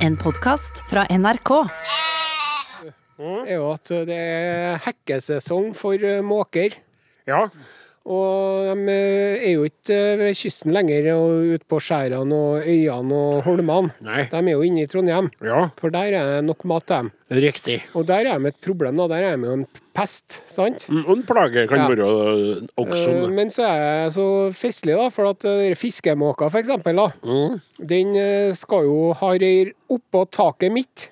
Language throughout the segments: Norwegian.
En podkast fra NRK. er jo at det er hekkesesong for måker. Ja. Og de eh, er jo ikke eh, ved kysten lenger, og ute på skjærene og øyene og holmene. Nei. De er jo inne i Trondheim, Ja, for der er det nok mat til dem. riktig. Og der er de et problem, da. Der er de jo en pest, sant? Mm, Og en plage kan Ja. være øh, også. Uh, Men så er jeg så festlig, da, for at eh, fiskemåka, for eksempel, da, Mm. den eh, skal jo ha reir oppå taket mitt.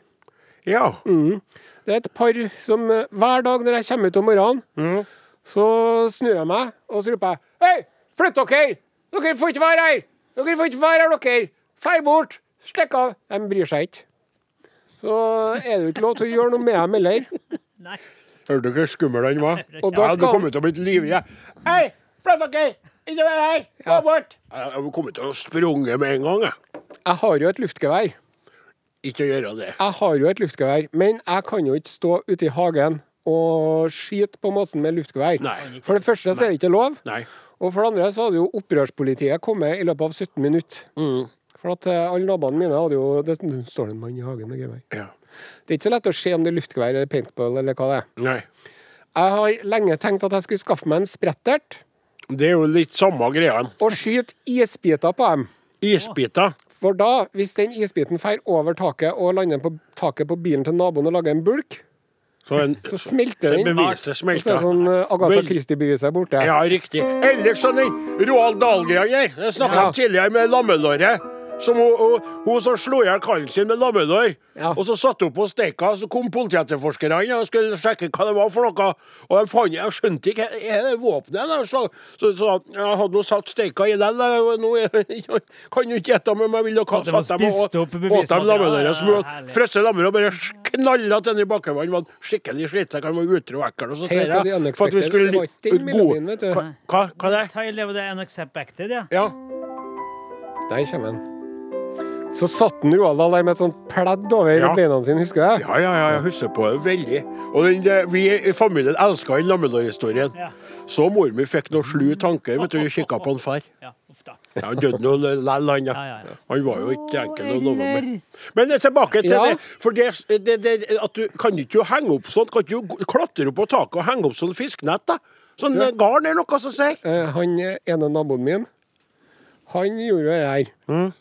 Ja. Det er et par som eh, hver dag når jeg kommer ut om morgenen, Mm. Så snur jeg meg og så roper jeg Hei, flytt dere! Dere får ikke være her! Dere får ikke være her, dere! Fei bort! Stikk av! De bryr seg ikke. Så er det jo ikke lov til å gjøre noe med dem heller. Hørte du hvor skummel han var? Og da jeg hadde du kommet til å bli livredd. ja. Hei, flytt dere! Ikke vær her! Gå bort! Jeg hadde kommet til å sprunge med en gang. Jeg. Jeg har jo et luftgevær. Ikke å gjøre det. Jeg har jo et luftgevær, men jeg kan jo ikke stå ute i hagen og skyte på måten med luftgevær. For det første så er det ikke lov. Nei. Og for det andre så hadde jo opprørspolitiet kommet i løpet av 17 minutter. Mm. For at eh, alle naboene mine hadde jo Det står en mann i hagen med gevær. Ja. Det er ikke så lett å se om det er luftgevær eller paintball eller hva det er. Nei. Jeg har lenge tenkt at jeg skulle skaffe meg en sprettert Det er jo litt samme greia. og skyte isbiter på dem. Isbiter. For da, hvis den isbiten fer over taket og lander på taket på bilen til naboen og lager en bulk, Så, en, så smelter den. beviset så smelter. er det sånn eh, Agatha Vel- Christie-beviset borte. Ja, riktig. Ellers sånn Roald Dahl-greia. Jeg snakka Ja. tidligere med lammelåret. Som hun, hun, hun som slo i hjel kallen sin med lammelår. Ja. Og så satte hun på steika, så kom politietterforskerne og skulle sjekke hva det var for noe. Og de fant Jeg skjønte ikke Er det våpenet? da? Så, så, så jeg hadde nå satt steika i den. Nå jeg kan jo ikke gjette men jeg ville ha satt dem og åt dem lammelåret. Som Ja, hun lammer og bare knalla til den i bakkevann. Var skikkelig slitsom. Han var utro og ekkel. Og så sier jeg for at vi skulle Det du. Hva, hva, hva er det? Tile of the unaccepted, ja. Ja. Der kommer den. Så satt den Roald der med et sånt pledd over Ja. beina sine, husker jeg. Ja, ja, ja, jeg husker på det veldig. Og den, eh, vi i familien elska den lammelårhistorien. Ja. Så mor mi fikk noen slu tanker. vet du, Hun kikka på en far. ja. Ja, han døde nå lell, han. Ja. Ja, ja, ja. Han var jo ikke enkel å love med. Men tilbake til Ja. det. For det, det, det at du kan ikke jo henge opp sånn, kan ikke jo klatre opp på taket og henge opp sånn fisknett, da? Sånn eh, garn er noe som sier. Eh, Han ene naboen min, han gjorde jo det her. Mm.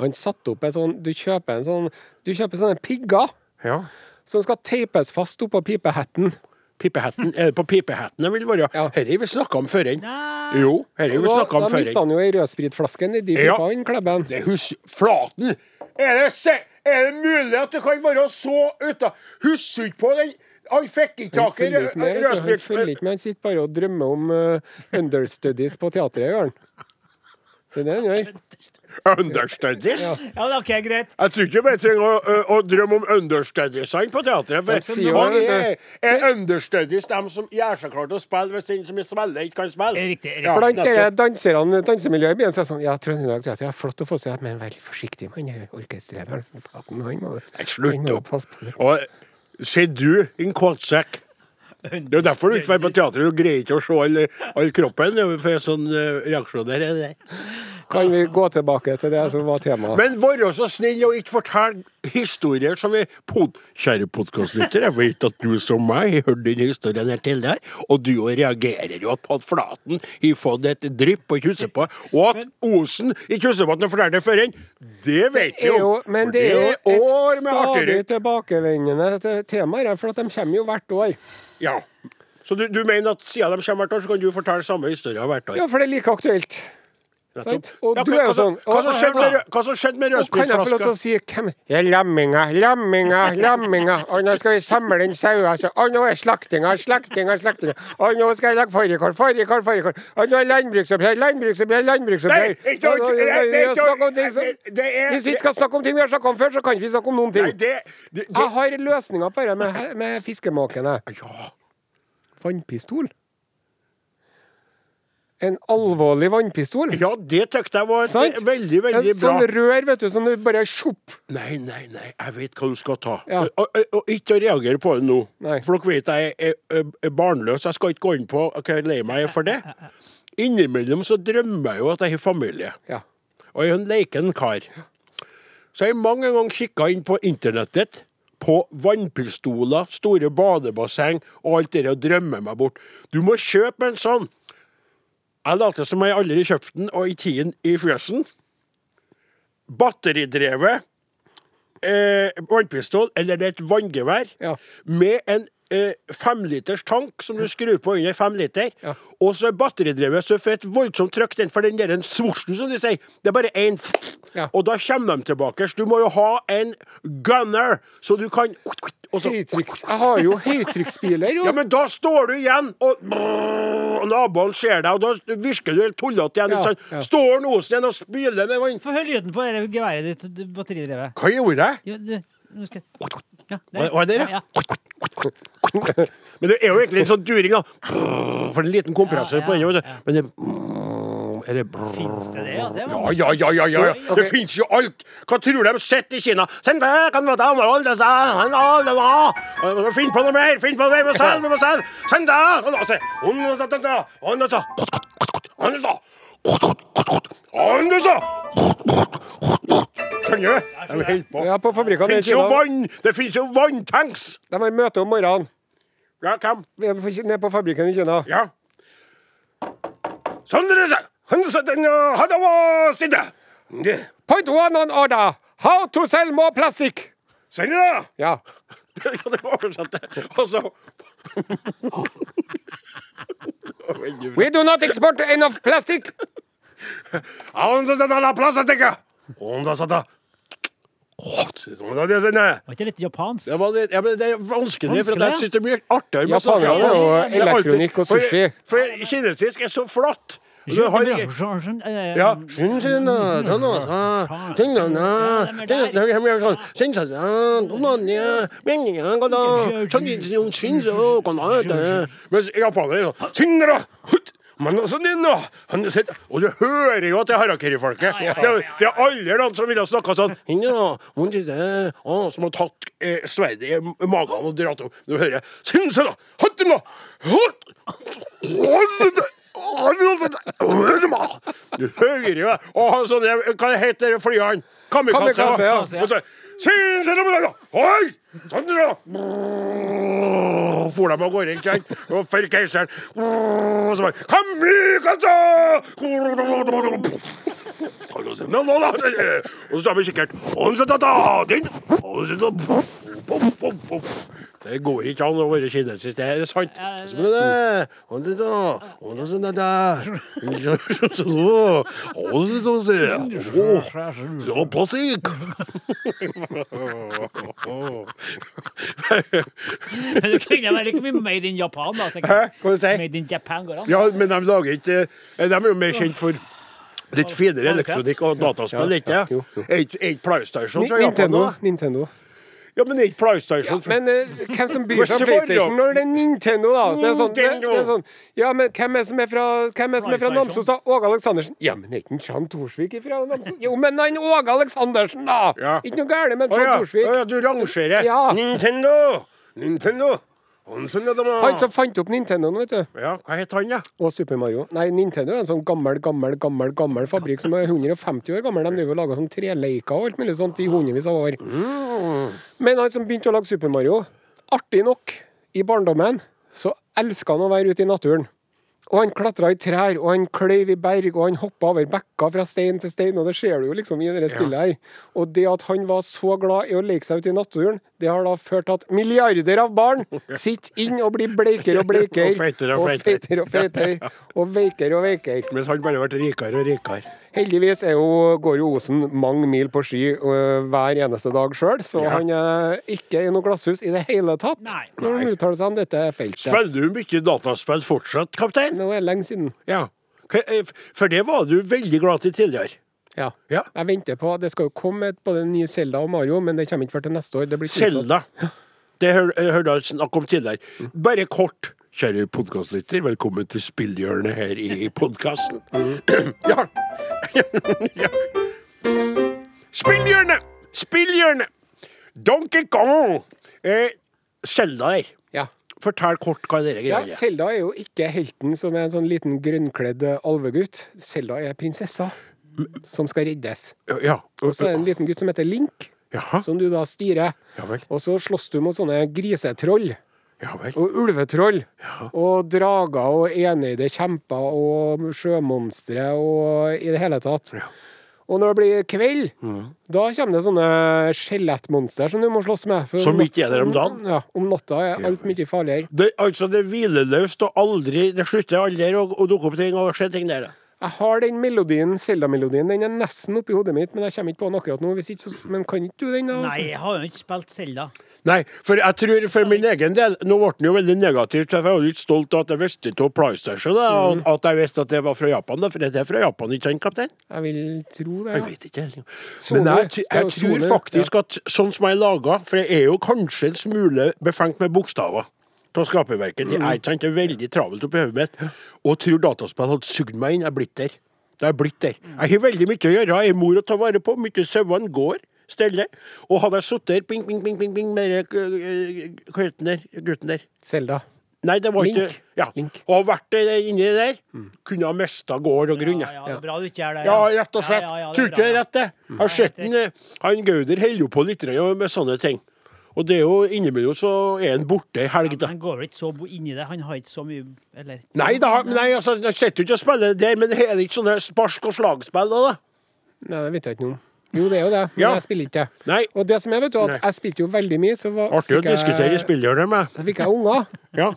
Han satte opp en sånn Du kjøper en sånn Du kjøper sånne pigger Ja. som skal teipes fast oppå pipehetten. Pipehetten, er det på pipehetten det vil være? Ja. Dette har vi snakka om før. Nei. Jo, dette har vi Da, snakka om da før. mista han jo ei rødspritflaske nedi pipa, ja. klebben. Det hus Flaten! Er det, se, er det mulig at det kan være så uta... Husker du ikke på den Han fikk ikke tak i du. han følger ikke med, han sitter bare og drømmer om uh, understudies på teatret, gjør han. Det er det han gjør. Understudies? Ja. Ja, men OK, greit. Jeg tror ikke vi trenger å, å, å drømme om understudiesene på teatret. De For det, hva er, er understudies dem som gjør seg klar til å spille hvis den som spiller, ikke kan spille? Riktig, riktig. Ja, Blant dere danserne, dansemiljøet i byen, så er det sånn Ja, Trøndelag Teater, er flott å få seg, men vær litt forsiktig med han orkestrederen. Han må Nei, Slutt opp. Og se du, en kåtsekk. Det er jo derfor du ikke drar på teatret. Du greier ikke å se all, all kroppen for sånn uh, reaksjoner. er det. Kan vi gå tilbake til det som var temaet? Men vær så snill og ikke fortell historier som vi pod Kjære podkastlytter, jeg vet at du som meg har hørt denne historien her tidligere, og du reagerer jo på at Flaten har fått et drypp på Kjussepå, og at Osen i Kjussepåten forteller det før en, det vet vi jo, jo. men for det er jo et stadig tilbakevendende tema, her, for at de kommer jo hvert år. Ja. Så du, du mener at siden de kommer hvert år, så kan du fortelle samme historie hvert år? Ja, for det er like aktuelt. Nettopp. Og du er jo sånn Hva som skjedde med, rø- hva som med Og kan jeg få lov til å si hvem Ja, lamminga, lamminga, lamminga. Og nå skal vi samle inn sauer. altså. Og nå er slaktinga, slaktinga, slaktinga. Og nå skal jeg lage fårikål, fårikål, fårikål. Og nå er landbruksoppgjør, landbruksoppgjør, landbruksoppgjør. det- det er det- det er- Hvis vi ikke skal snakke om ting vi har snakket om før, så kan vi ikke snakke om noen ting. Det, det, det Jeg har løsninga på det med, med fiskemåkene. Ja. Vannpistol. En alvorlig vannpistol. Ja, det tykte jeg var Sant? veldig, veldig En sånn rør, vet du, som du bare sjopp. Nei, nei, nei, jeg vet hva du skal ta. Ja. Og, og, og ikke reagere på det nå. Nei. For dere vet jeg er, er, er barnløs. Jeg skal ikke gå inn på hva jeg lei meg for det. Innimellom så drømmer jeg jo at jeg har familie. Ja. Og jeg er en leken kar. så har jeg mange ganger kikka inn på internettet. På vannpistoler, store badebasseng og alt det og drømmer meg bort. Du må kjøpe en sånn. Jeg later som jeg aldri kjøpte den, og i tiden i fjøsen. Batteridrevet eh, vannpistol, eller er et vanngevær, Ja. med en eh, femliters tank som du skrur på under fem liter. Ja. Og så er batteridrevet så får et voldsomt trykk den, for den der svosjen, som de sier, det er bare én. Ja. Og da kommer de tilbake. Så du må jo ha en gunner, så du kan så, Høytrykks... Jeg har jo høytrykksbiler, ja, men da står du igjen, og, og naboen ser deg, og da virker du helt tullete igjen. Ja, ja. Står Osen igjen og spyler med vann. Få høre lyden på det geværet ditt, det batteridrevet. Hva gjorde jeg? Ja, du, nå skal ja, det? Ja, Men det er jo egentlig en sånn during, da. For en liten kompressor Ja, på den. Men det er det Fins det det? Ja, det ja, ja, ja, ja, ja. Okay. Det fins jo alt! Hva tror du de sitter i Kina? Finn på noe mer! Finn på noe mer! Må selv, må selv! Send Skjønner du? De holder på. Ja, på fabrikken, det fins jo vann! Det fins jo vanntanks! De har møte om morgenen. Ja, hvem? Nede på fabrikken i Kina. Ja. Sånn er Sondre, 170 하다와시다. 네. 포인트 원원 어다. How to sell more plastic. 셀이다. Ja. Jeg hadde oversatt det. Og så We do not export enough plastic. Var ikke litt japansk? Det, var, ja, men det er vanskelig, for jeg syns det blir artigere med Japanere og elektronikk og sushi. For, for kinesisk er så flott du har ikke sånn, ja, men, altså, den da, han sitter, og du hører jo at det er harakiri-folket. Det, det er alle land som ville ha snakket sånn, som har tatt eh, sverdet i magen og dratt opp. Du hører, sånn, sånn, da, du hører jo Og han sånne Hva heter flyene? Kamikaze. Kamikaze, ja. Og så «Sin, sin, sin, sin, Oi! Sånn, da! For dem av gårde, ikke sant? Og for keiseren. Og så bare Kamikaze! Og så tar vi kikkert. Det går ikke an å være kinesisk, det er sant. Plastikk. Det kunne være like mye Made in Japan, da. jeg. Hva sier du? Made in Japan går an. Ja, men de lager ikke De er jo mer kjent for litt finere elektronikk og dataspill, ikke jo. Er ikke- PlayStation fra Japan Nintendo. Nintendo. Ja, men er ikke PlayStation Ja, Men uh, hvem som bryr seg om. PlayStation når det er Nintendo, da? Det er sånn, det, det er sånn Ja, men hvem er det som er fra, hvem er som er fra Namsos, da? Åge Aleksandersen? Ja, men er ikke en Jean Thorsvik fra Namsos? Jo, men han Åge Aleksandersen, da! Ja. Ikke noe galt med Chan. Thorsvik. Å ja, du rangerer. Ja. Nintendo! Nintendo! Han ja. Han som fant opp Nintendoen, vet du. Ja, hva het han, da? Og Super Mario. Nei, Nintendo er en sånn gammel, gammel, gammel gammel fabrikk som er 150 år gammel. De driver og lager sånn treleiker og alt mulig sånt i hundrevis av år. Men han som begynte å lage Super Mario, artig nok, i barndommen, så elska han å være ute i naturen. Og han klatra i trær, og han kløyv i berg, og han hoppa over bekka fra stein til stein, og det ser du jo liksom i det spillet her. Og det at han var så glad i å leke seg ute i naturen, det har da ført til at milliarder av barn sitter inn og blir bleikere og bleikere. Og feitere og feitere. og feitere. Og veikere og veikere. Mens han bare ble rikere og rikere. Heldigvis er jo, går jo Osen mange mil på ski øh, hver eneste dag sjøl, så Ja. han er ikke i noe glasshus i det hele tatt Nei. når han uttaler seg om dette feltet. Spiller du mye dataspill fortsatt, kaptein? Nå er det lenge siden. Ja. Eh, For det var du veldig glad til tidligere. Ja. Ja. Jeg venter på Det skal jo komme både nye ny Selda og Mario, men det kommer ikke før til neste år. Det. Selda. Det hør, jeg hørte jeg snakk om tidligere. Bare kort, kjære podkastlytter. Velkommen til spillhjørnet her i podkasten. Ja. ja. Spillhjørnet! Spillhjørnet! Donkey Kong! Eh, der. Ja. Fortell kort hva dere Ja, greier. Selda er jo ikke helten som er en sånn liten grønnkledd alvegutt. Selda er prinsessa. som skal reddes. Ja. Og så er det en liten gutt som heter Link, Jaha. som du da styrer. Ja. Og så slåss du mot sånne grisetroll. Ja. Og ulvetroll. Og drager og enøyde kjemper og sjømonstre og i det hele tatt. Og når det blir kveld, da kommer det sånne skjelettmonster som du må slåss med. For Som om ikke er der om dagen? Ja, om natta er alt mye farligere. Det, altså, det er hvileløst og aldri Det slutter aldri å, å dukke opp ting og skje ting der. Jeg har den melodien, Zelda-melodien. Den er nesten oppi hodet mitt, men jeg kommer ikke på den akkurat nå. Hvis ikke, så, men kan ikke du den? da? Nei, jeg har jo ikke spilt Selda. Nei, for jeg tror for min egen del Nå ble den jo veldig negativt, for jeg var litt stolt av at jeg visste av PlayStation. Da, Mm. og At jeg visste at det var fra Japan. Da, for det er fra Japan, ikke sant, kaptein? Jeg vil tro det. Jeg Ja. vet ikke helt. Men jeg, jeg tror faktisk at sånn som jeg er laga For jeg er jo kanskje en smule befengt med bokstaver av skaperverket. Det er ikke sant, det er veldig travelt oppi hodet mitt. Og tror dataspill hadde sugd meg inn. Jeg er blitt der. Det er blitt der. Jeg har veldig mye å gjøre. Jeg er mor å ta vare på. Mye sauene går. Stelle. Og hadde har sittet der, ping, ping, ping, ping, ping, med den, øh, gutten der, gutten der Selda. Nei, det var Link. ikke Ja. Link. Og vært der inni der, kunne ha mista gård og grunn. Ja, ja, er bra du ikke er det. Ja, rett og slett. Ja, Tror ikke det er er bra, rett, det. Mm. har sett den, eh, han Gauder holder jo på litt med sånne ting. Og det er jo innimellom så er han borte ei helg, ja. Han går vel ikke så inni det. Han har ikke så mye Eller Nei, da, nei altså, han sitter jo ikke og spiller der, men er det ikke sånne spark- og slagspill da? da? Nei, det vet jeg ikke noe om. Jo, det er jo det, men Ja. jeg spiller ikke det. Nei. Og det som er, vet du, Nei. at jeg spilte jo veldig mye, så var, Artig å diskutere i spillhjørnet med. Så fikk jeg unger. Ja.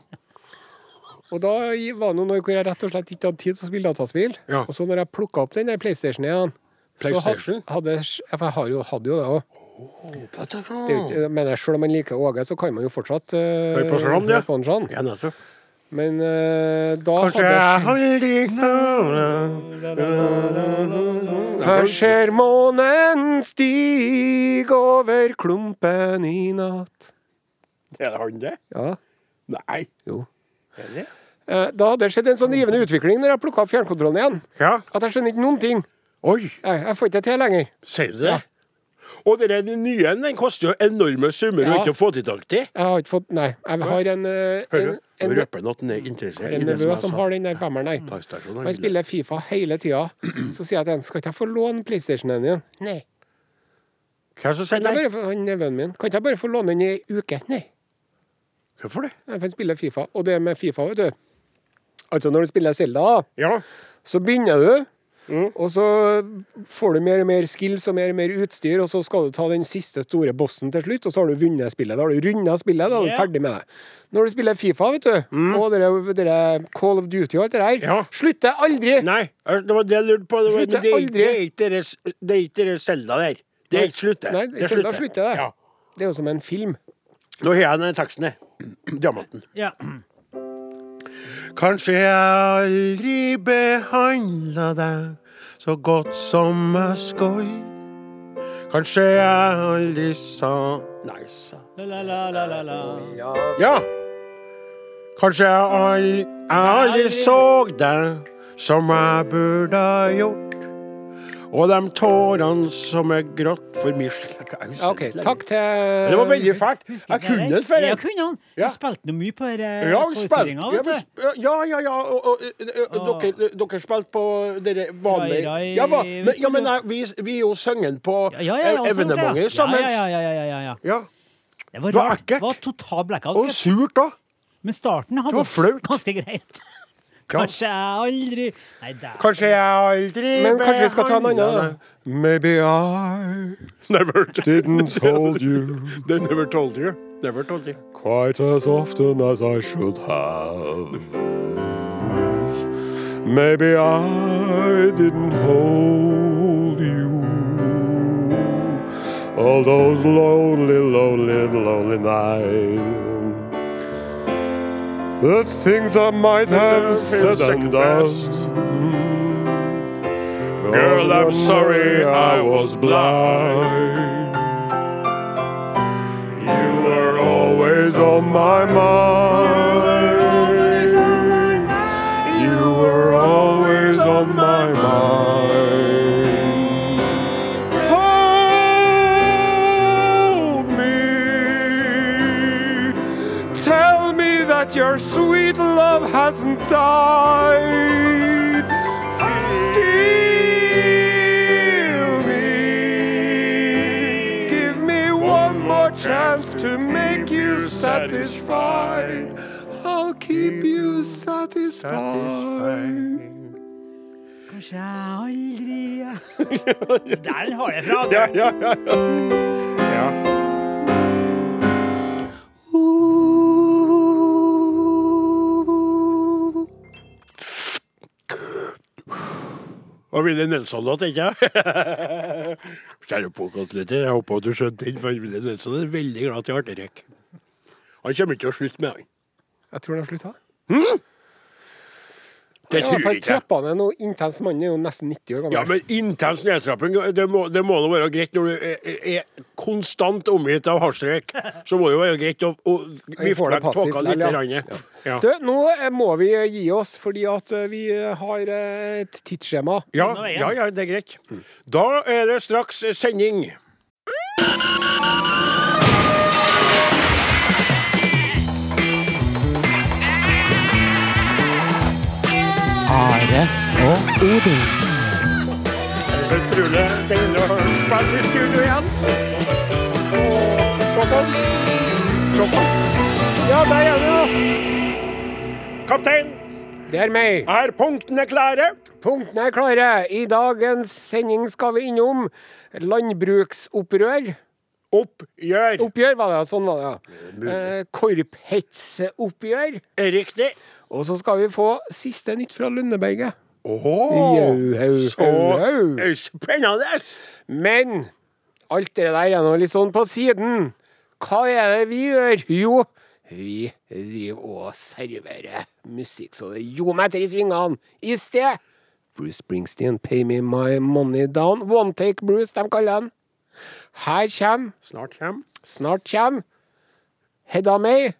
Og da var det noen år hvor jeg rett og slett ikke hadde tid til å spille dataspill. Ja. Og så når jeg plukka opp den der PlayStation igjen PlayStation? Så had- hadde, jeg har jo, hadde jo det òg. Men selv om man liker Åge, så kan man jo fortsatt uh, Høre på sånn, ja. på sånn. Ja, nettopp. Men uh, da Kanskje jeg hadde aldri Her ser månen stig over klumpen i natt. Er det han det? Ja, Nei. jo. Er det? Eh, Da hadde det skjedd en sånn rivende utvikling når jeg plukka opp fjernkontrollen igjen. Ja. At jeg skjønner ikke noen ting. Oi, Jeg, jeg får ikke det til lenger. sier du det? Og den nye den koster jo enorme summer Ja. å ikke få til tak til. Jeg har ikke fått Nei. Jeg har en, eh, en, du? en, Røper han at han er interessert i en det som nevø som har den der femmeren, der. Han spiller Fifa hele tida. Så sier jeg til ham skal ikke jeg få låne PlayStationen din? Nei. Hva som sier nei? han nevøen min. Kan ikke jeg bare få låne den i ei uke? Nei. Hvorfor det? Jeg spiller spille Fifa. Og det med Fifa, vet du Altså, når du spiller Selda, Ja. så begynner du. Og så får du mer og mer skills og mer og mer utstyr, og så skal du ta den siste store bossen til slutt, og så har du vunnet spillet. Da har du runda spillet, da er du yeah. ferdig med det. Når du spiller Fifa, vet du, og dere, dere Call of Duty og alt det der, Ja. slutter aldri! Nei, det var det jeg lurte på. Det, var, det, er- aldri. det er ikke deres- det er ikke deres Selda der. Det er ikke slutt. Nei, det Selda slutter det. Ja. Det er jo som en film. Nå har jeg den teksten her. Diamanten. Ja. Kanskje jeg aldri behandla deg så godt som jeg skulle. Kanskje jeg aldri sa Nei, sa La, la, la, la, la. Ja. Kanskje jeg aldri, jeg aldri så deg som jeg burde ha gjort. Og de tårene som er grått for mi OK. Takk til Det var veldig fælt. Jeg kunne den før. Jeg. kunne den. Vi spilte mye på eh, forestillinga, ja, vet du. ja, ja, ja. Og, og, og, dere, dere spilte på dere vanlige ja, Men, ja, men vi, vi er jo sunget på evenementet sammen. Ja, ja, ja, ja. Det var rart. Det var total blackout. Og surt, da. Men starten hadde Det var flaut. ganske greit. Kanskje jeg aldri Nei, det er Kanskje jeg aldri Men kanskje vi skal ta en annen. Maybe I Never didn't hold you They never told you. Never told you. quite as often as I should have. Maybe I didn't hold you all those lonely, lonely, lonely nights. The things I might have said and done. Girl, I'm sorry I was blind. You were always on my mind. Your sweet love hasn't died. Feel me. Give me one more chance to make you satisfied. I'll keep you satisfied. Kanskje jeg aldri Der har jeg fra! Ja, ja, ja, ja. Og Willy Nelson da, tenker jeg. Kjære podkastlytter, jeg håper du skjønte den, for Willy Nelson er veldig glad til arterek. Han kommer ikke til å slutte med han. Jeg tror han har slutta. Det tror jeg ikke. Trappene er noe intens mann, er jo nesten 90 år gammel. Ja, men intens nedtrapping, det må, det må nå være greit når du er, er konstant omgitt av hasjrøyk. Så må det jo være greit å, å Vi vifte får det vekk tåka litt. ja. Ja. Du, nå eh, må vi gi oss, fordi at eh, vi har eh, et tidsskjema. Ja, ja, ja, det er greit. Da er det straks sending. Are og Odin. Så utrolig deilig å spille i studio igjen. Se på oss. Se på oss. Ja, der er det, ja! Kaptein, Det er meg. er punktene klare? Punktene er klare. I dagens sending skal vi innom landbruksopprør. Oppgjør. Oppgjør var det, sånn var det, ja. Eh, Korphetsoppgjør. Riktig. Og så skal vi få siste nytt fra Lundeberget. Oh, så spennende. Men alt det der er nå litt sånn på siden. Hva er det vi gjør? Jo, vi driver og serverer musikk så det ljomer etter i svingene. I sted Bruce Springsteen, Pay Me My Money Down. One Take Bruce, de kaller den. Her kommer, Snart kommer. snart kommer, Hedda May.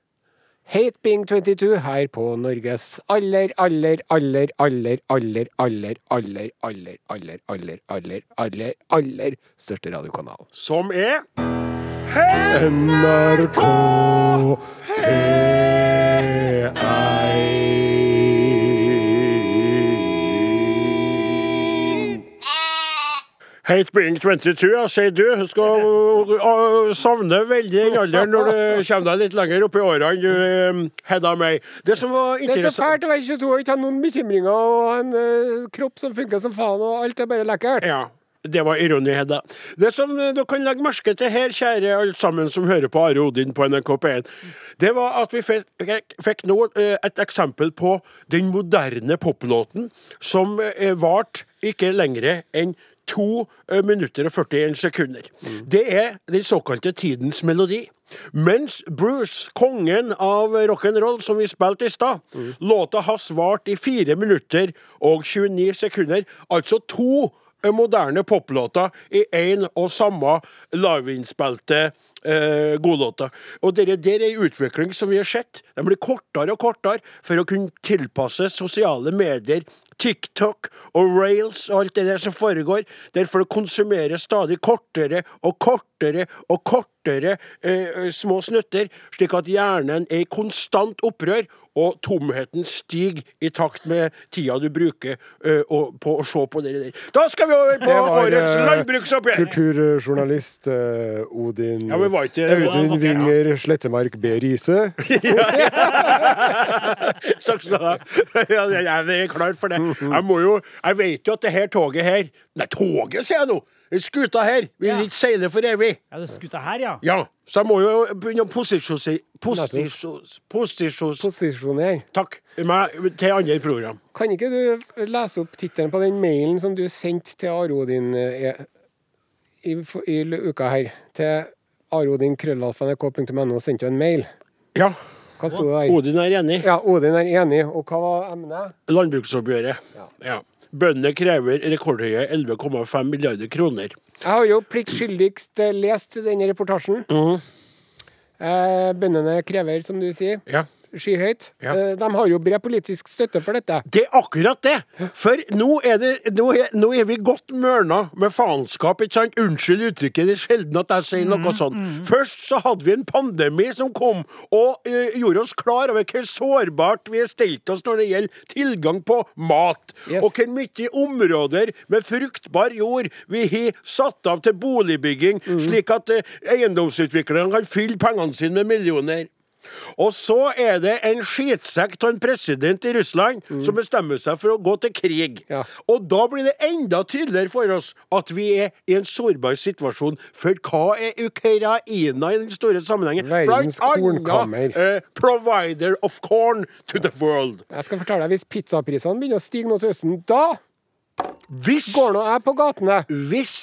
Hate Being 22 her på Norges aller, aller, aller, aller, aller, aller, aller, aller, aller, aller, aller, aller, aller største radiokanal. Som er NRK P1. Hate being 22, ja, sier du. Du skal uh, savne veldig den alderen når du kommer deg litt lenger opp i årene, du Hedda May. Det som var interessant Det er så fælt å være 22 og ikke ha noen bekymringer og en uh, kropp som funker som faen, og alt er bare lekkert. Ja, det var ironi, Hedda. Det som uh, du kan legge merke til her, kjære alle sammen som hører på Are Odin på NRK P1, det var at vi fikk, fikk nå uh, et eksempel på den moderne poplåten som varte ikke lengre enn to uh, minutter og 41 sekunder. Det er den såkalte tidens melodi. Mens Bruce, kongen av rock'n'roll, som vi spilte i stad, låta hans varte i fire minutter og 29 sekunder, altså to eh, moderne poplåter i én og samme liveinnspilte eh, godlåter. Og det der er en utvikling som vi har sett. De blir kortere og kortere for å kunne tilpasse sosiale medier. TikTok og rails og alt det der som foregår. Derfor det konsumerer stadig kortere og kortere og kortere eh, små snutter, slik at hjernen er i konstant opprør, og tomheten stiger i takt med tida du bruker eh, og, på å se på det der. Da skal vi over på var, årets eh, landbruksoppgjør! Kulturjournalist eh, Odin Ja, men var ikke- Audun Ja. Winger Slettemark B. Riise. Takk skal du ha. Jeg er klar for det. Jeg må jo Jeg vet jo at det her toget her Nei, toget, sier jeg nå! Skuta her vil Ja. ikke seile for evig. Ja, det er skuta her, ja. Ja, så jeg må jo begynne å posisjonere Posisjonere. Takk. Meg til andre program. Kan ikke du lese opp tittelen på den mailen som du sendte til Arodin i, i, i uka her? Til arodinkrøllalfa.nrk.no sendte jo en mail. Ja. Hva sto det der? Odin er enig. Ja, Odin er enig. Og hva var emnet? Landbruksoppgjøret. Ja. Bøndene krever rekordhøye 11,5 milliarder kroner. Jeg har jo pliktskyldigst eh, lest denne reportasjen. Mm. eh, bøndene krever, som du sier, Ja. Skyhøyt. Ja. Eh, De har jo bred politisk støtte for dette. Det er akkurat det! For nå er, det, nå er, nå er vi godt mørna med faenskap, ikke sant? Unnskyld uttrykket, det er sjelden at jeg sier noe sånt. Først så hadde vi en pandemi som kom og eh, gjorde oss klar over hvor sårbart vi har stelt oss når det gjelder tilgang på mat. Yes. Og hvor mye områder med fruktbar jord vi har satt av til boligbygging, slik at eh, eiendomsutviklerne kan fylle pengene sine med millioner. Og så er det en skitsekk av en president i Russland som bestemmer seg for å gå til krig. Ja. Og da blir det enda tydeligere for oss at vi er i en sårbar situasjon. For hva er Ukraina i den store sammenhengen? Verdens kornkammer. Uh, provider of corn to the world. Jeg skal fortelle deg, Hvis pizzaprisene begynner å stige nå til høsten, da Hvis går nå jeg på gatene. Hvis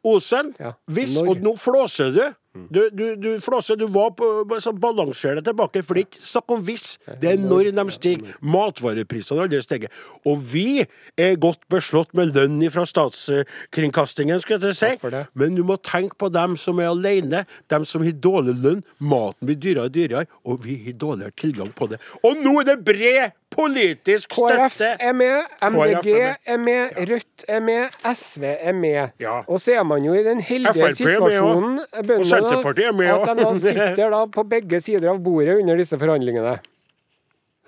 Osen, Ja, hvis, og nå flåser du. Du, du, du Flåse, du var på så tilbake, for det er ikke snakk om hvis. Det er når de stiger. Matvareprisene har aldri steget. Og vi er godt beslått med lønn fra statskringkastingen, skal jeg si. Men du må tenke på dem som er alene, dem som har dårlig lønn. Maten blir dyrere og dyrere, og vi har dårligere tilgang på det. Og nå er det bred politisk KrF støtte! er med, MDG er med. Rødt er med, SV er med. Ja. Og så er man jo i den heldige situasjonen bøndene, med at de da sitter da på begge sider av bordet under disse forhandlingene.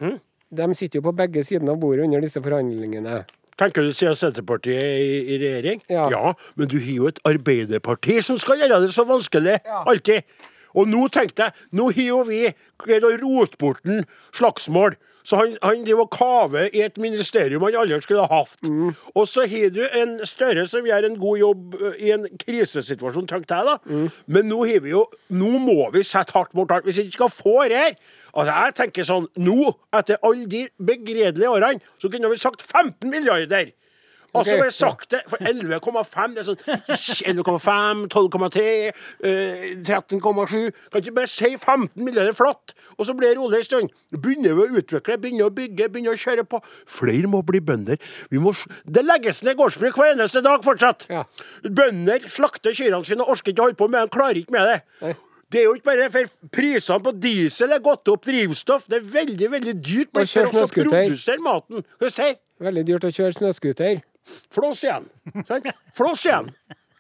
Hm? De sitter jo på begge sidene av bordet under disse forhandlingene. Tenker du siden Senterpartiet er i, i regjering? Ja. men du har jo et Arbeiderparti som skal gjøre det så vanskelig. Alltid. Og nå tenkte jeg, nå har jo vi greid å rote bort slagsmål. Så han, han driver og kaver i et ministerium han aldri skulle ha hatt. Og så har du en Støre som gjør en god jobb i en krisesituasjon, tenkte jeg da. Men nå har vi jo Nå må vi sette hardt mot hardt hvis vi ikke skal få det her. Altså, jeg tenker sånn, nå, etter alle de begredelige årene, så kunne vi sagt 15 milliarder. Altså, så bare sakte. for 11,5 Det er sånn 11,5, 12,3, eh, 13,7 Kan ikke bare si 15 milliarder flatt, og så blir det rolig en stund. Begynner vi å utvikle, begynner å bygge, begynner å kjøre på. Flere må bli bønder. Vi må, det legges ned gårdsbruk hver eneste dag fortsatt. Ja. Bønder slakter kyrne sine og orker ikke å holde på med det. Klarer ikke med det. Nei. Det er jo ikke bare for prisene på diesel er gått opp, drivstoff. Det er veldig, veldig dyrt Og blitt for oss å produsere maten. Hva sier Veldig dyrt å kjøre snøscooter. Flås igjen. Flås igjen.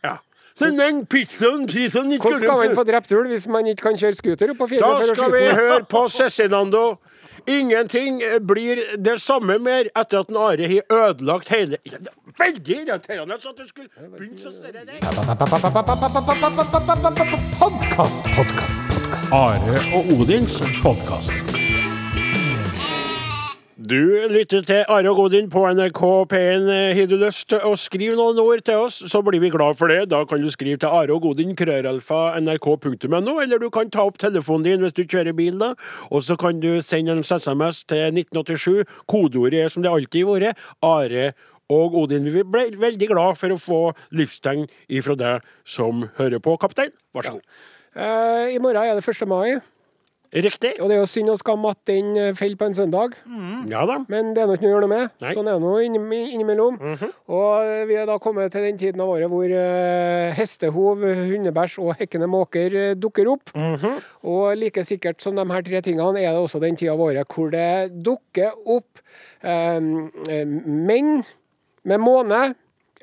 Ja. Så den pizzaen, pizzaen Hvordan skal man få drept ulv hvis man ikke kan kjøre scooter opp på fjellet? Da skal vi høre på Cezinando. Ingenting blir det samme mer etter at Are har ødelagt hele Veldig irriterende at du skulle begynne så større der. Podkast, podkast, podkast. Are og Odins podkast. Du lytter til Are og Odin på NRK P1. Har du lyst til å skrive noen ord til oss, så blir vi glad for det. Da kan du skrive til Are og Godin, krøralfa, nrk.no, eller du kan ta opp telefonen din hvis du kjører bil, da. Og så kan du sende en SMS til 1987. Kodeordet er som det alltid har vært, Are og Odin. Vi ble veldig glad for å få livstegn ifra deg som hører på, kaptein. Vær så god. Eh, I morgen er det 1. mai, Riktig. og det er jo synd og skam at den eh, faller på en søndag. Ja da. Men det er nok noe å gjøre noe med. Nei. Sånn er det nå inni- innimellom. Og vi er da kommet til den tiden av året hvor eh, hestehov, hundebæsj og hekkende måker eh, dukker opp. Og like sikkert som de her tre tingene er det også den tida av året hvor det dukker opp eh, eh, menn med måne,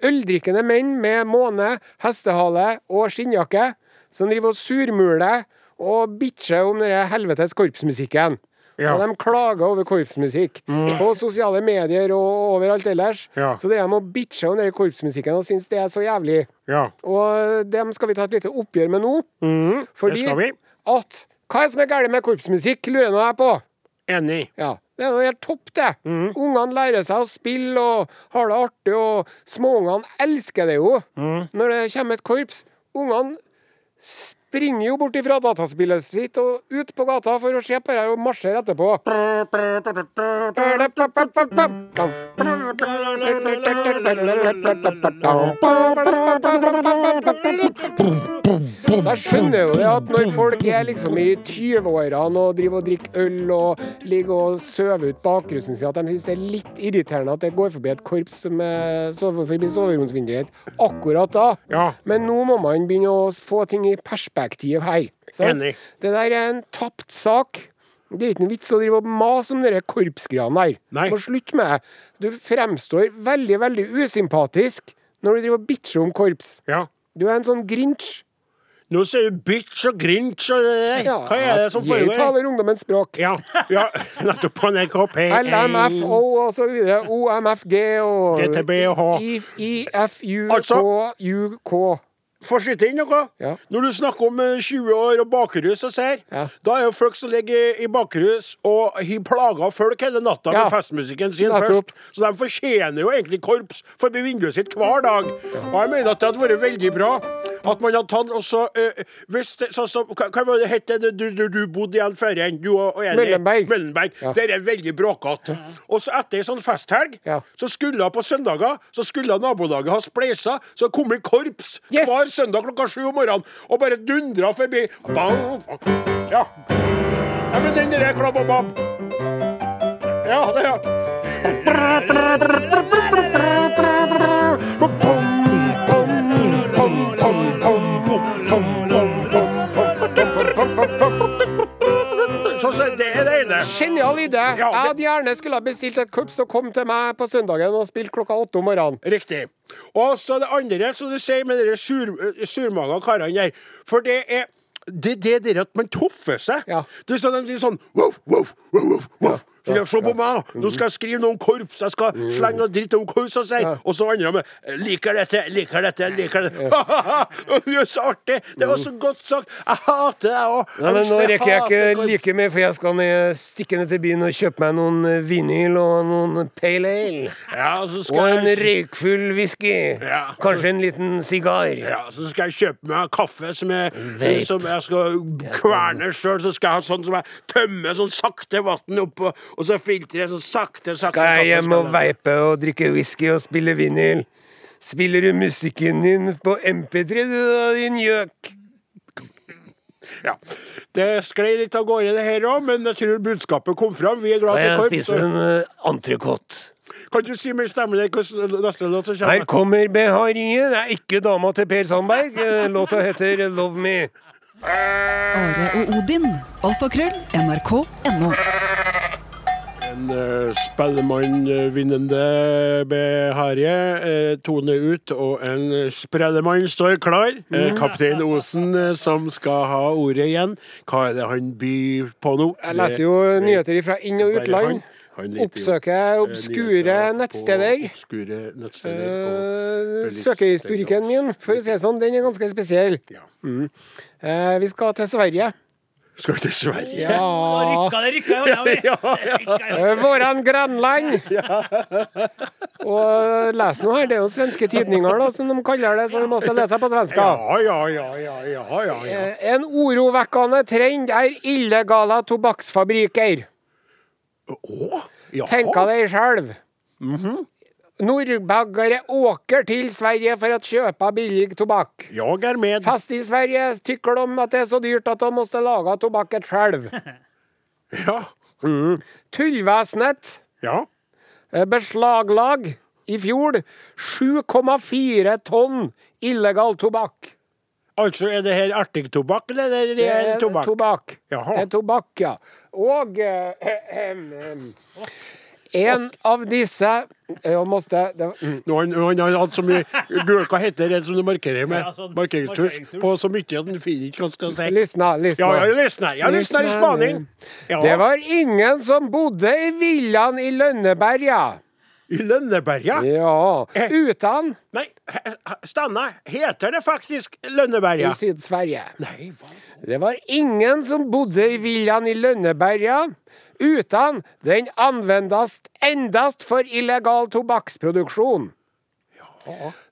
øldrikkende menn med måne, hestehale og skinnjakke, som driver og surmuler og bitcher om den helvetes korpsmusikken. Ja. Og de klager over korpsmusikk på sosiale medier og overalt ellers. Ja. Så driver de og bitcher om den korpsmusikken og syns det er så jævlig. Ja. Og dem skal vi ta et lite oppgjør med nå. fordi skal vi. at Hva er det som er galt med korpsmusikk, lurer nå jeg på. Enig. Ja, Det er noe helt topp, det. Ungene lærer seg å spille og har det artig, og småungene elsker det jo når det kommer et korps. Ungene springer jo bort ifra dataspillet sitt og ut på gata for å se på det og marsjer etterpå. Så jeg skjønner jo det at når folk er liksom i 20-årene og driver og drikker øl og ligger og søver ut bakrusen sin, at de syns det er litt irriterende at det går forbi et korps som sover forbi soveromsvinduet akkurat da. Ja. Men nå må man begynne å få ting i perspektiv her. Enig. Det der er en tapt sak. Det er ikke noe vits å drive og mase om de korpsgreiene der. Nei. Må slutte med det. Du fremstår veldig, veldig usympatisk når du driver og bitcher om korps. Ja. Du er en sånn grinch. Nå sier du bitch og grinch og det der. Ja, Hva er det som jeg taler ungdommens språk. Ja, ja, nettopp på NRK P1. LMFO og så videre. OMFG og GTB og H. Altså- IFUK. Skyte inn noe? Ja. Når du snakker om eh, 20 år og bakrus og ser, Ja. da er jo folk som ligger i bakrus og har plaga folk hele natta Ja. med festmusikken sin først. Så de fortjener jo egentlig korps forbi vinduet sitt hver dag. Og jeg mener at det hadde vært veldig bra at man hadde tatt også øh, hvis det, så, så, Hva hva het det du, du, du bodde før igjen? Du og, og Eli? Møllenberg. Møllenberg. Det er veldig bråkete. Og så etter ei sånn festhelg, så skulle på søndager så skulle nabolaget ha spleisa, så kom det korps Yes. hver søndag klokka sju om morgenen og bare dundra forbi. Ja. ja, men den der klabb og babb. Ja, det. Så, så det er ene. Genial idé! Ja, Jeg det- hadde gjerne skulle ha bestilt et korps og kom til meg på søndagen og spilt klokka åtte om morgenen. Riktig. Og så det andre, som du sier med de sur, eh, surmaga karene der. For det er det, det der at man toffer seg. Ja. Det er sånn, det er sånn wow, wow, wow, wow, wow. Så å Se på meg! Nå skal jeg skrive noe om korps. Jeg skal slenge noe dritt om korps. Og, sier. og så andre med 'Liker dette, liker dette, liker dette'. det er så artig! Det var så godt sagt. Jeg hater deg òg. Men Nå rekker jeg ikke like mye, for jeg skal ned, stikke ned til byen og kjøpe meg noen eh, vinyl og noen pale ale. Ja, så Og en røykfull whisky. Ja. Kanskje en liten sigar. Ja, så skal jeg kjøpe meg kaffe som jeg, som jeg skal kverne sjøl. Så skal jeg ha sånn som jeg tømmer sånn sakte vann oppå, og så filtrer jeg så sakte, sakte. Skal jeg hjem og veipe og drikke whisky og spille vinyl? Spiller du musikken din på MP3, du da, din gjøk? Ja. Det sklei litt av gårde, det her òg, men jeg tror budskapet kom fram. Vi er glad Skal jeg korps. spise en uh, entrecôte? Kan du si med stemmen din hvordan neste låt som Her kommer? kommer Behariet. Det er ikke dama til Per Sandberg. Eh, Låta heter Love Me. Are og Odin. Alfakrøll. NRK.no. En Spellemannvinnende Spellemann-vinnende beharje toner tone ut, og en sprellemann står klar. Eh, Kaptein Osen, eh, som skal ha ordet igjen. Hva er det han byr på nå? Jeg leser jo nyheter fra inn- og utland. Oppsøker eh, obskure nettsteder. Obskure nettsteder Eh, og Søkehistorikken min, for å si det sånn, den er ganske spesiell. Ja. Eh, Vi skal til Sverige. Skal vi til Sverige? Ja. Rykka det, rykka i hånda mi! Eh, Våran grannland. Og les nå her, det er jo svenske tidninger, da, som de kaller det, så du må lese på svenska. Ja, ja, ja, ja, ja, ja, ja. Eh, En orovekkende trend er illegale tobakksfabrikker. Å? Jaha. Tenk av deg sjøl. Nordbaggere åker til Sverige for å kjøpe billig tobakk. Jeg er med. Fast i Sverige tykker de at det er så dyrt at de måste lage tobakket sjøl. Ja. Tullvesenet Ja. eh, beslaglag i fjor 7,4 tonn illegal tobakk. Altså, er det her artig tobakk, eller er det reell tobakk? tobakk. Jaha. Det er tobakk, ja. Og eh, eh, ehm, en av disse Jeg måtte det, mm. Han, han har hatt så mye gul, Hva heter det som du markerer med? Ja, sånn markeringstusj. På så mye at han finner ikke hva han skal si. Lysna, lysna. Ja, ja, lysner. Ja, lysner i spaning. Ja. Det var ingen som bodde i villaen i Lønneberga. I Lønneberga? Ja. Eh. Utan Nei, Stanna. Heter det faktisk i Lønneberga? Syd-Sverige. Nei, hva? Det var ingen som bodde i villaen i Lønneberga, utan den anvendes endast for illegal tobakksproduksjon.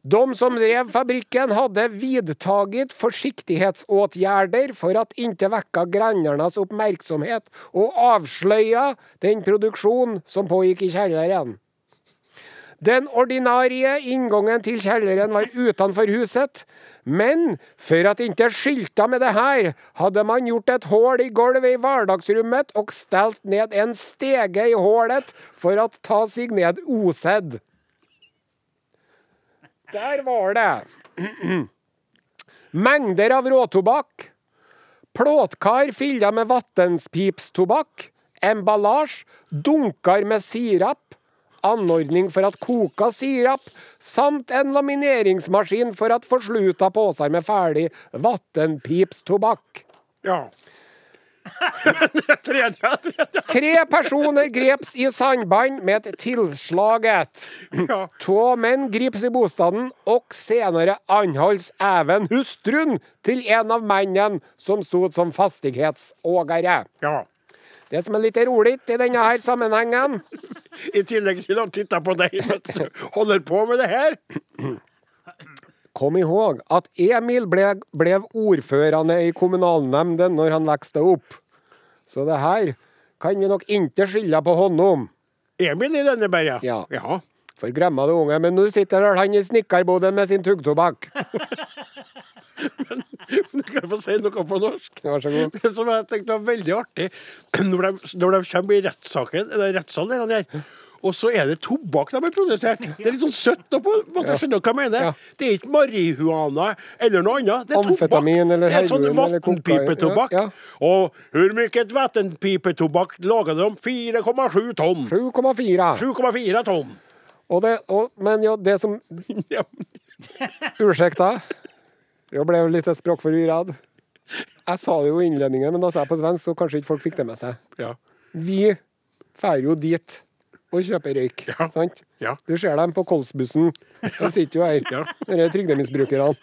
De som drev fabrikken hadde vidtaget forsiktighetsåtgjerder for at ikke vekka grannernes oppmerksomhet og avsløya den produksjon som pågikk i kjelleren. Den ordinarie inngangen til kjelleren var utenfor huset, men for at ikke skylta med det her, hadde man gjort et hull i gulvet i hverdagsrommet og stelt ned en stege i hullet for å ta seg ned osedd. Der var det. Mengder av råtobakk. plåtkar fylla med vattenspipstobakk, emballasje, dunker med sirap, anordning for at koka sirap, samt en lamineringsmaskin for at forsluta poser med ferdig vattenpipstobakk. Ja. tredje, tredje. Tre personer greps i sandbånd med et tilslaget. Ja. menn män grips i bostaden og senere anholds even hustrun til en av mennene som stod som fastighetsågere. ja. Det som er litt rolig i denne her sammenhengen, I tillegg til å titte på deg mens du holder på med det her. kom ihåg at Emil ble, ble ordførende i kommunalnemnden når han vokste opp. Så det her kan vi nok ikke skylde på honom. Emil i Lønneberg, Ja. ja. For glemma det unge, men nå sitter vel han i snekkerboden med sin tuggtobakk. Du kan få si noe på norsk. Vær så god. Det som jeg tenkte var veldig artig, når de, når de kommer i rettssaken, eller rettssalen der, der, og så er det tobakk de har produsert. Det er litt sånn søtt. på måte, Skjønner hva jeg mener? Ja. Det er ikke marihuana eller noe annet. Det er Amfetamin tobakk. Det er sånn vattenpipetobakk. Ja, ja. Og hvor mye vattenpipetobakk lager de? 4,7 tonn. 7,4. 7,4 tonn. Og det, og, men jo, det som Unnskyld. Jeg ble jo litt språkforvirret. Jeg sa det jo i innledningen, men da sa jeg på svensk, så kanskje ikke folk fikk det med seg. Ja. Vi drar jo dit og kjøper røyk. Ja. Sant? Ja. Du ser dem på Kolsbussen. De sitter jo her. Ja. disse er trygdemisbrukerne.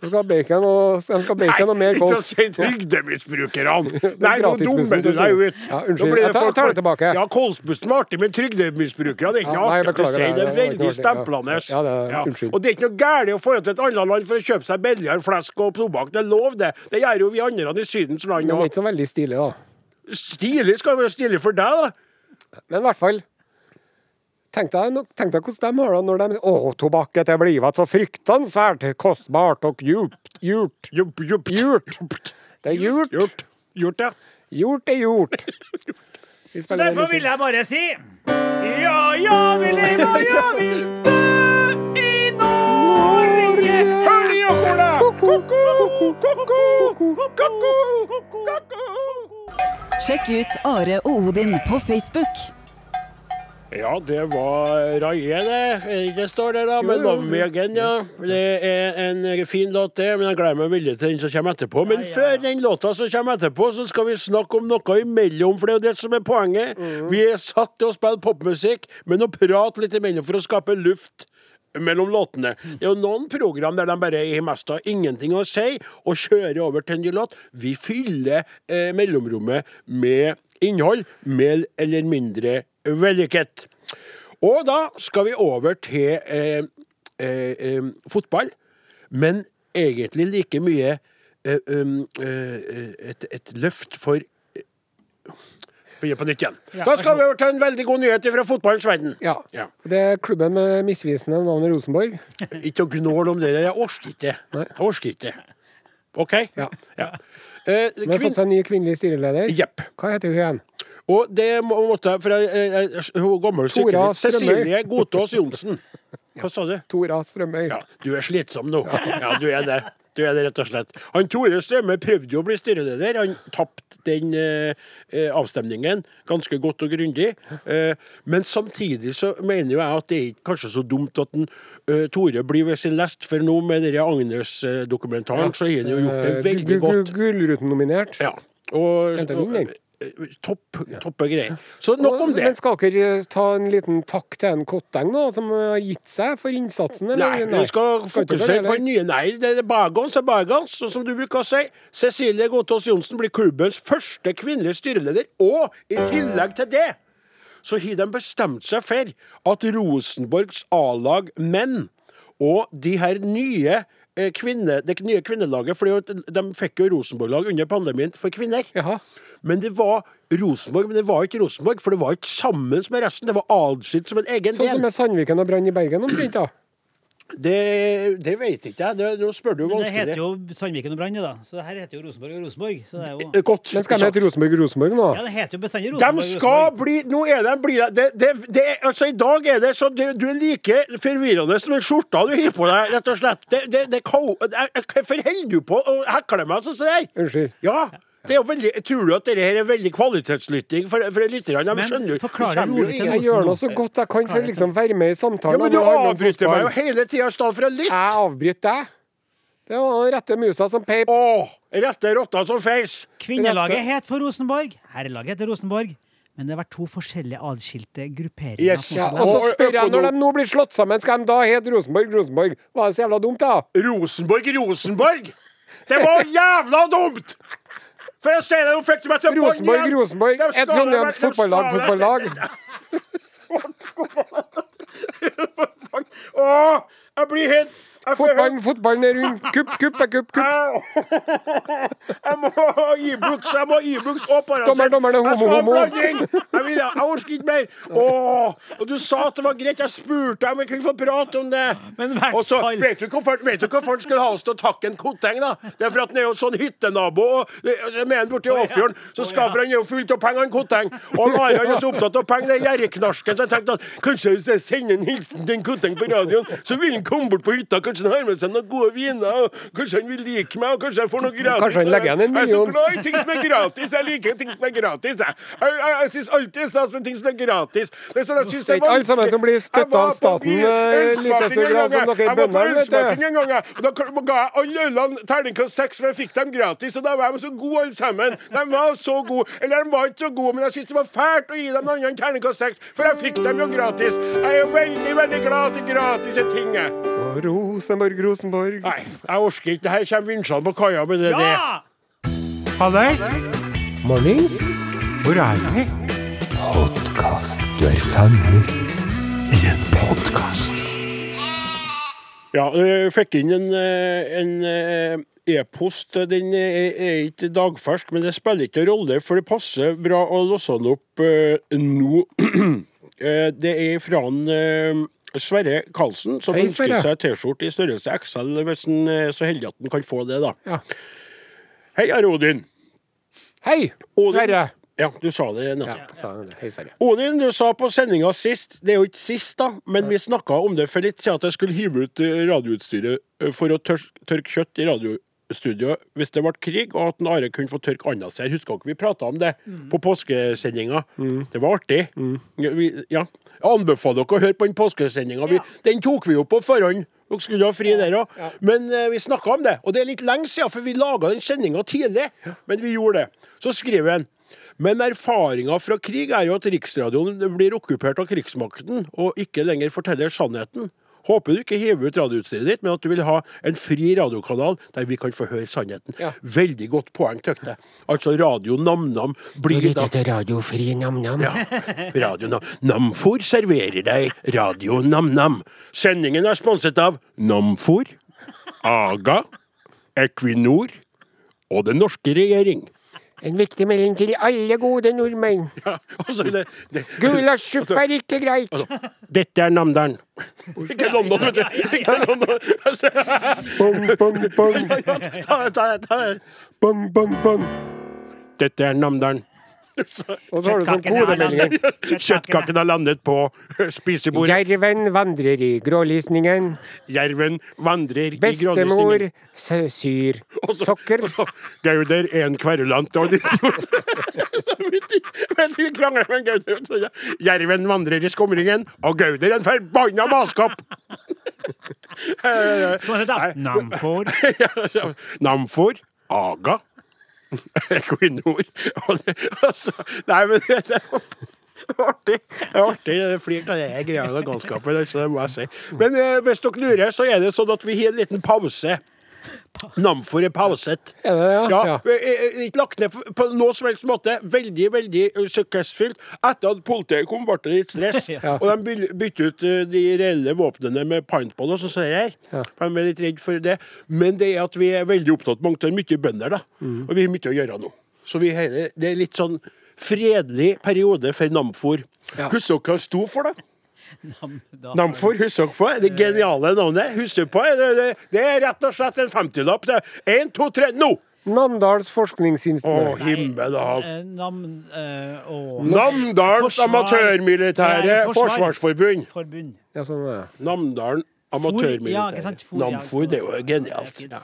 De skal ha bacon og, de skal bacon Nei, og mer ikke å ikke si trygdemisbrukerne! Nei, nå dummer du deg ut. Ja, unnskyld. Jeg tar- tar det tilbake. Ja, Kolsbussen var artig, men trygdemisbrukerne det er ikke Ja, nei, artig beklager si. det. Er veldig stemplende. Ja, det er- unnskyld. Og det er ikke noe galt å få til et annet land for å kjøpe seg billigere flesk og tobakk. Det er lov, det. Det gjør jo vi andre i Sydens land Men det er ikke så veldig stilig, da. Stilig skal være stilig for deg, da. Men i hvert fall Tenk deg, tenk deg hvordan de har det når de Å, tobakket er blivet så fryktansvært kostbart og djupt, djupt. Gjort. Det er gjort. Gjort. Gjort, ja. Gjort er gjort. Så derfor vil jeg bare si Ja, ja, vi lever, og ja, vi dø i Norge. Hør og kola! Ko-ko, ko-ko, ko-ko, ko-ko. Sjekk ut Are og Odin på Facebook. Ja, det var Raje, det. Det står der, da, med jo. Ja. Det er en fin låt, det, men jeg gleder meg veldig til den som kommer etterpå. Men før den låta som kommer etterpå, så skal vi snakke om noe imellom, for det er jo det som er poenget. Vi er satt til å spille popmusikk, men å prate litt imellom for å skape luft. Mellom låtene. Det er jo noen program der de bare har mest av ingenting å si, og kjører over til en ny låt. Vi fyller eh, mellomrommet med innhold, mer eller mindre vellykket. Og da skal vi over til eh, eh, eh, fotball, men egentlig like mye eh, um, eh, et, et løft for eh, Begynner på nytt igjen. Da skal vi over til en veldig god nyhet fra fotballens verden. Ja. Ja. Det er klubben med misvisende navn Rosenborg. Ikke å gnåle om det. Jeg orker ikke. Nei. Jeg orker ikke. OK? Ja. Ja. Eh, Vi har fått seg en ny kvinnelig styreleder. Yep. Hva heter hun igjen? Og det må, måtte jeg For jeg, jeg, hun gammel. Strømøy. Cecilie Godtås Johnsen. Hva sa du? Tora Strømøy. Ja, du er slitsom nå. Ja, du er det. Du er det, rett og slett. Han Tore Strømme prøvde jo å bli styreleder. Han tapte den eh, eh, avstemningen ganske godt og grundig. Eh, men samtidig så mener jo jeg at det er ikke kanskje så dumt at en, eh, Tore blir ved sin lest, for nå med denne Agnes-dokumentaren så har han jo gjort det Eh, veldig godt. Gullruten-nominert. Ja. Og, Kjente eh, Topp, toppe greier. Så nok om det. Men skal dere ta en liten takk til en Kotteng, da, som har gitt seg for innsatsen? Eller? Nei, vi skal fokusere på nye. Nei, det er bagans er bagans, som du bruker å si. Cecilie Godtås Johnsen blir klubbens første kvinnelige styreleder, og i tillegg til det så har de bestemt seg for at Rosenborgs A-lag menn og de her nye eh, kvinne, det nye kvinnelaget For de fikk jo Rosenborg-lag under pandemien for kvinner. Jaha. Men det var Rosenborg, men det var ikke Rosenborg, for det var ikke sammen med resten. Det var adskilt som en egen Sånn som del. med Sandviken og Brann i Bergen omtrent, da. Det, det vet ikke jeg. Det, nå spør du Men det heter jo Sandviken og Brann, det da. Så det her heter jo Rosenborg og Rosenborg. Så det er jo Eh, Godt. Men skal de hete Rosenborg Rosenborg nå? Ja, det heter jo bestandig Rosenborg De skal Rosenborg. bli Nå er de bli det, det, det, Altså, i dag er det så det, Du er like forvirrende som den skjorta du har på deg, rett og slett. Det, det, det, det, Hvorfor holder du på å hekle meg sånn som det der? Unnskyld. Ja. Det er jo veldig, tror du at dette her er veldig kvalitetslytting for, for lytterne? De skjønner jo Jeg gjør nå så godt jeg kan for liksom være med i Ja, samtalen. men du avbryter meg jo hele tida, Stall, for å lytte! Jeg avbryter deg. Det var den rette musa som peip. Åh, rette rotta som feis! Kvinnelaget het for Rosenborg. Herrelaget heter Rosenborg. Men det har vært to forskjellige adskilte grupperinger. Yes. Ja, og så spør jeg, når de nå blir slått sammen, skal de da hete Rosenborg Rosenborg? Var det så jævla dumt, da? Rosenborg, Rosenborg! Det var jævla dumt! For jeg ser det, nå fikk du meg til å banne Rosenborg. Rosenborg. Et Trondheims fotballag fotballag. Åh, jeg blir helt Fotballen, fotballen er rund. Kupp, kupp er kupp, kupp. Jeg må ha Ibux, jeg må ha Ibux og Paracet. Dommer, det er ha homo, homo. Jeg, vil, jeg orker ikke mer. Åh, og du sa at det var greit. Jeg spurte om vi kunne få prate om det. Men og så, vet du hvorfor vet han skulle ha oss til å takke en Koteng, da? Det er for at han er jo sånn hyttenabo. Og med han borti Åfjorden, så skaffer han jo fullt av penger, en Koteng. Og Are er så opptatt av penger, det er gjerrigknarsken, så jeg tenkte at kanskje hvis jeg sender en hilsen til en Koteng på radioen, så vil han komme bort på hytta, kanskje han har med seg noen gode viner, og kanskje han vil like meg, og kanskje jeg får noe gratis. Kanskje han legger igjen en million. Jeg er så glad i ting som er gratis. Jeg liker ting som er gratis. Jeg, jeg, jeg, jeg syns alltid det er stas med ting som er gratis. Det er sånn jeg syns Det er ikke alle sammen som blir støtta av staten, eh, like så grad som dere bøndene, vet du. en gang, og da ga jeg alle ølene terningkast seks, for jeg fikk dem gratis. Og da var de så gode alle sammen. De var så gode. Eller de var ikke så gode, men jeg syns det var fælt å gi dem noen enn terningkast seks, for jeg fikk dem jo gratis. Jeg er veldig, veldig glad til gratis ting, Og Rosenborg, Rosenborg. Nei, jeg orker ikke. Her kommer vinsjene på kaia med det. Ja! Halløy! Mornings. Hvor er vi? Podkast. Du er fanget I en podkast. Ja, jeg fikk inn en, en e-post. Den er, er ikke dagfersk, men det spiller ikke rolle, for det passer bra å låse den opp eh, nå. Det er fra en, Sverre Karlsen, som Hei, ønsker seg T-skjorte i størrelse XL, hvis han er så heldig at han kan få det, da. Ja. Hei, Are Odin. Hei, Odin. Sverre. Ja, du sa det Ja, nettopp. sa det. Hei, Sverre. Odin, du sa på sendinga sist Det er jo ikke sist, da, men vi snakka om det for litt siden at jeg skulle hive ut eh, radioutstyret eh, for å tør tørke kjøtt i radiostudioet hvis det ble krig, og at en Are kunne få tørke anda si. Husker dere vi prata om det på påskesendinga? Det var artig. Mm. vi, ja. Jeg anbefaler dere å høre på den påskesendinga. Ja. Den tok vi jo på forhånd. Dere skulle ha fri der òg. Men uh, vi snakka om det. Og det er litt lenge siden, for vi laga den sendinga tidlig. Men vi gjorde det. Så skriver han men erfaringa fra krig er jo at Riksradioen blir okkupert av krigsmakten og ikke lenger forteller sannheten. Håper du ikke hiver ut radioutstyret ditt, men at du vil ha en fri radiokanal der vi kan få høre sannheten. Ja. Veldig godt poeng, Tøkte. jeg. Altså Radio Nam-Nam blir da radiofri nam-nam. ja, Radio Nam Namfor serverer deg Radio Nam-Nam. Sendingen er sponset av Namfor, Aga, Equinor og den norske regjering. En viktig melding til alle gode nordmenn. Ja, altså det, det, Gulasjsuppe er ikke greit. altså, dette er Namdalen. Ikke London, vet du. Ikke London. Altså, Bong, bong, bong. ta, ta, ta. Bong, bong, bong. Dette er Namdalen. Og så har du sånn kodemelding. Kjøttkaken har landet på spisebordet. Jerven vandrer i grålysningen. Jerven vandrer i grålysningen. Bestemor syr Og så- sokker. og så Gauder er en kverulant og de. Men krangler med Gauder. Jerven vandrer i skumringen, og Gauder en forbanna maskopp! Skal man hete Namfor? Namfor, Aga, Equinor altså, Nei, men det, det artig. Det er artig. Flirer av det greia med galskapen. altså, Det må jeg si. Men eh, hvis dere lurer, så er det sånn at vi har en liten pause. Namfor er pauset. Er det ja? Ja, Ja. eh, eh, Ikke lagt ned på noe som helst måte. Veldig, veldig eh, suksessfylt. Etter at politiet kom, ble det litt stress. Og de bytter bytte ut de reelle våpnene med paintball og sånn som det her. For de er litt redd for det. Men det er at vi er veldig opptatt mange av mye bønder, da. Mm. Og vi har mye å gjøre nå. Så vi, det er litt sånn fredelig periode for Namfor. Ja. Husker dere hva det sto for, da? Namfor, husker dere på det? Geniale navnet. På det? Det, det? er rett og slett en 50-lapp. Én, to, tre, nå! Namdals Å, forskningsinstitutt. himmel og hav. Eh, Nam... eh, å, Namdalens Forsvar- amatørmilitære Nei, forsvar. forsvarsforbund. Forbund. Ja, sånn er det. Namdalen amatørmilitære. for- ja, Namfor, det er jo genialt. Ja.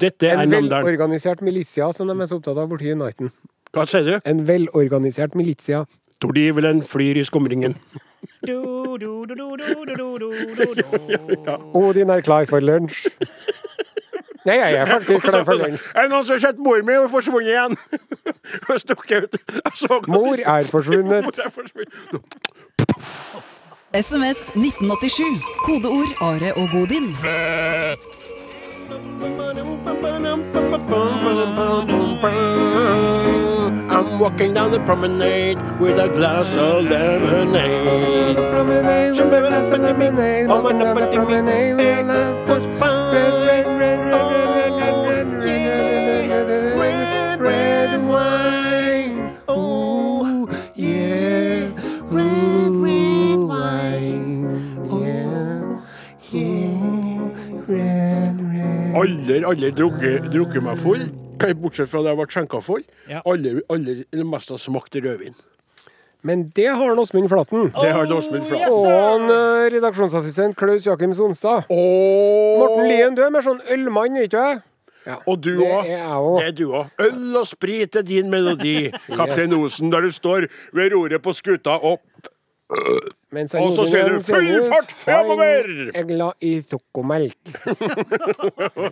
Dette er En Namdalen. velorganisert militia, som de er så opptatt av borti Uniten. Hva sier du? En velorganisert militia tordivelen flyr i skumringen. Odin er klar for lunsj. Nei, jeg er faktisk klar for lunsj. Er det noen som har sett mor mi er forsvunnet igjen? Hun stukk ut. Mor er forsvunnet. SMS 1987. Kodeord Are og Godin. Bæ. I'm walking down the promenade with a glass of lemonade. Red wine. Oh, yeah. Red, red wine. Yeah. Yeah. Red, red. Aldri, aldri drukket, drukket meg full. Bortsett fra da jeg ble skjenka full. Ja. Aldri, aldri mest har smakt rødvin. Men det har Åsmund Flaten. Det har Åsmund Flaten. Og han, eh, redaksjonsassistent Klaus Jakim Sonstad. Morten Lien, du er mer sånn ølmann, ikke du? Ja. Og du Det òg. er. Det er du òg. Øl og sprit er din melodi, kaptein Osen, der du står ved roret på skuta og han Og så ser sier du, «Full fart fremover!» Jeg er glad i sukkermelk.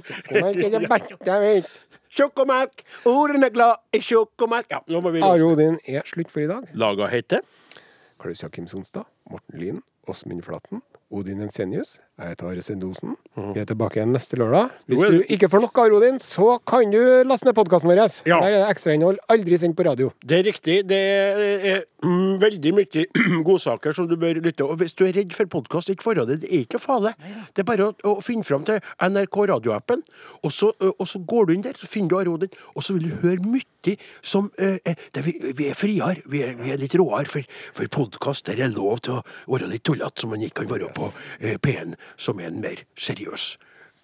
Sukkermelk er det beste jeg vet. Sjokomelk, ordene er glad i sjokomelk. Ja, nå må vi er slutt for i dag. Laga heter Klaus Jakim Sonstad, Morten Lien, Åsmund Flaten, Odin Ensenius. Jeg heter Are Sendosen. Vi er tilbake igjen neste lørdag. Hvis du ikke får nok av Rodin, så kan du laste ned podkasten vår. Ja. Der er det ekstrainnhold. Aldri sendt på radio. Det er riktig. Det er, mm, veldig mye godsaker som du bør lytte Og hvis du er redd for podkast, ikke forhold det. Det er ikke noe farlig. Det er bare å, å finne fram til NRK radioappen, og så, og så går du inn der, så finner du Arodin, og så vil du høre mye som er- vi, vi er friere. Vi er, vi er litt råere, for, for podkast der er lov til å være litt tullete, som man ikke kan være på ø, P1, som er en mer seriøs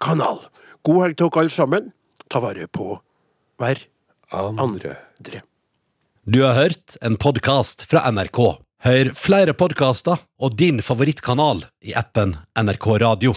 kanal. God helg til dere alle sammen. Ta vare på hver andre. Du har hørt en podkast fra NRK. Hør flere podkaster og din favorittkanal i appen NRK Radio.